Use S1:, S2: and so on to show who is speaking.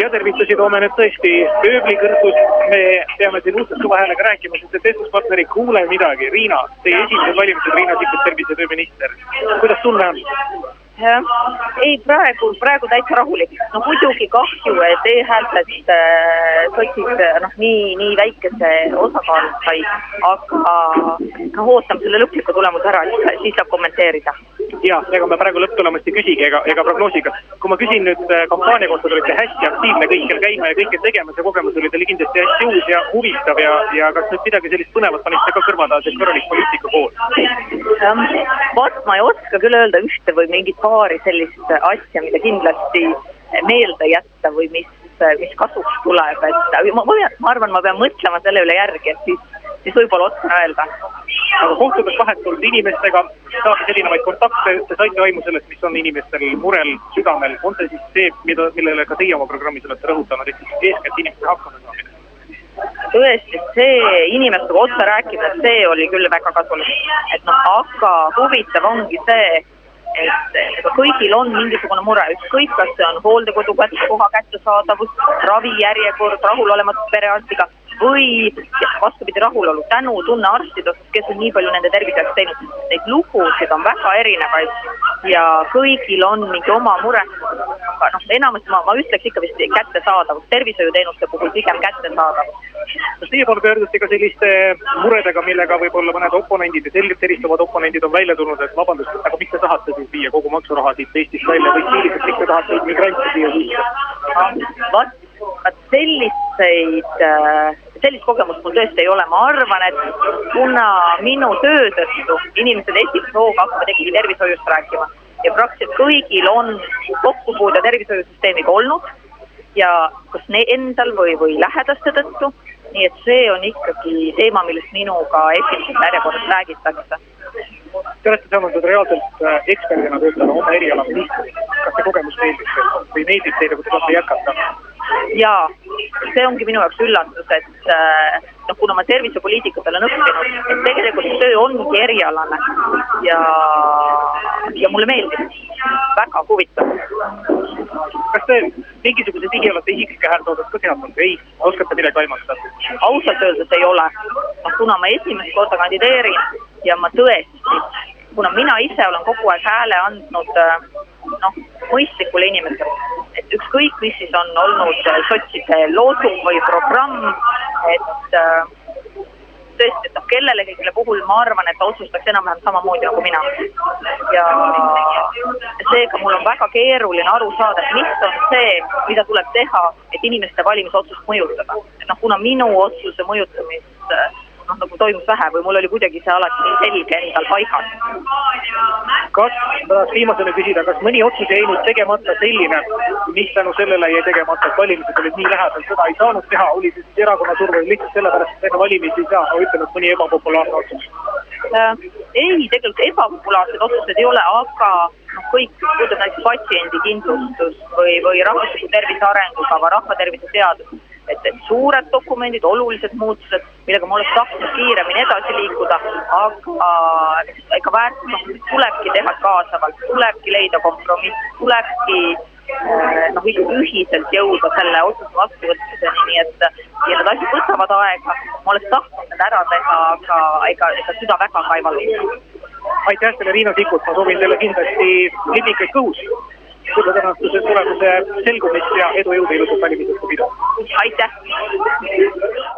S1: ja tervitusi toome nüüd tõesti ööbli kõrgus. me peame siin uudselt kõva häälega rääkima, sest et vestluspartner ei kuule midagi. Riina, teie esimesed valimised, Riina Sikkut, tervise- ja tööminister. kuidas tunne on?
S2: ei praegu, praegu täitsa rahulik. no muidugi kahju, et e-häältest äh, sotsid äh, noh, nii, nii väikese osakaalu said, aga noh, ootame selle lõpliku tulemuse ära, siis saab kommenteerida.
S1: Ja ega me praegu lõpptulemust ei küsigi ega, ega prognoosiga. kui ma küsin nüüd äh, kampaania kohta, te olite hästi aktiivne kõikjal käima ja kõike tegema, see kogemus oli teil kindlasti hästi uus ja huvitav ja, ja kas nüüd midagi sellist põnevat panite ka kõrva taha, see kõrvalik poliitika pool?
S2: vot ma ei oska küll öelda ühte või mingit paari sellist asja, mida kindlasti meelde jätta või mis, mis kasuks tuleb, et ma, ma arvan, ma pean mõtlema selle üle järgi, et siis, siis võib-olla oskan öelda.
S1: Aga kohtudes vahetult inimestega, saades erinevaid kontakte, te saite aimu sellest, mis on inimestel murel, südamel, on see siis see, mida, millele ka teie oma programmis olete rõhutanud, ehk siis eeskätt inimeste hakkamasaamine?
S2: tõesti, see inimestega otse rääkida, see oli küll väga kasulik. et noh, aga huvitav ongi see, et kõigil on mingisugune mure, ükskõik, kas see on hooldekodu koha kättesaadavus, ravijärjekord, rahulolematus perearstiga või vastupidi, rahulolu, tänutunne arstide osas, kes on nii palju nende tervise jaoks teinud. Neid lugusid on väga erinevaid ja kõigil on mingi oma mure. aga noh, enamasti ma, ma ütleks ikka vist kättesaadavus, tervishoiuteenuste puhul pigem kättesaadavus.
S1: kas teie poole pöörduti ka selliste muredega, millega võib-olla mõned oponendid ja selgelt eristuvad oponendid on välja tulnud, et vabandust, aga miks te tahate siis viia kogu maksuraha siit Eestist välja või stiiliselt, miks te tahate migrante siia sisse?
S2: vot, vot selliseid äh, sellist kogemust mul tõesti ei ole, ma arvan, et kuna minu töö tõttu inimesed esimese hooga hakkavad ikkagi tervishoiust rääkima ja praktiliselt kõigil on kokkupuude tervishoiusüsteemiga olnud ja kas endal või, või lähedaste tõttu, nii et see on ikkagi teema, millest minuga esimeses järjekorras räägitakse.
S1: Te olete saanud nüüd reaalselt äh, eksperdina töötada oma eriala ministriks, kas see kogemus meeldib teile või meeldib teile, kui te saate jätkata?
S2: jaa, see ongi minu jaoks üllatus, et äh, noh, kuna ma tervisepoliitikat olen õppinud, et tegelikult töö ongi erialane ja, ja mulle meeldib, väga huvitav.
S1: kas te mingisuguse digi olete isiklikke häälteotsust ka seadnud, ei, oskate midagi aimata?
S2: ausalt öeldes ei ole, noh kuna ma esimest korda kandideerin ja ma tõesti, kuna mina ise olen kogu aeg hääle andnud äh, noh, mõistlikule inimesele, et ükskõik, mis siis on olnud sotside loosung või programm, et äh, tõesti, et noh, kellelegi, kelle puhul ma arvan, et ta otsustaks enam-vähem samamoodi nagu mina. ja seega mul on väga keeruline aru saada, et mis on see, mida tuleb teha, et inimeste valimisotsust mõjutada. et noh, kuna minu otsuse mõjutamist noh, nagu toimus vähe või mul oli kuidagi see alati nii selge endal paigas.
S1: kas, ma tahaks viimasena küsida, kas mõni otsus jäi nüüd tegemata selline, mis tänu sellele jäi tegemata, et valimised olid nii lähedal, seda ei saanud teha, oli see siis erakonna surve lihtsalt sellepärast, et enne valimisi ei saa, ma ütlen, et mõni ebapopulaarne otsus
S2: äh,? ei, tegelikult ebapopulaarseid otsuseid ei ole, aga noh, kõik, puudutab näiteks patsiendikindlustus või, või rahvusliku tervise arengukava, rahvatervise seadus et, et suured dokumendid, olulised muutused, millega ma oleks tahtnud kiiremini edasi liikuda, aga ega väärtus, tulebki teha kaasavalt, tulebki leida kompromiss, tulebki noh, ühiselt jõuda selle otsuse vastuvõtmiseni, nii et ja need asjad võtavad aega, ma oleks tahtnud need ära teha, aga ega, ega süda väga ka ei valu.
S1: aitäh teile, Riina Sikkut, ma soovin teile kindlasti libikaid kõhus tõenäosuse tulemuse selgumist ja edu, jõudu, ilusat valimisõhtu pidu!
S2: aitäh!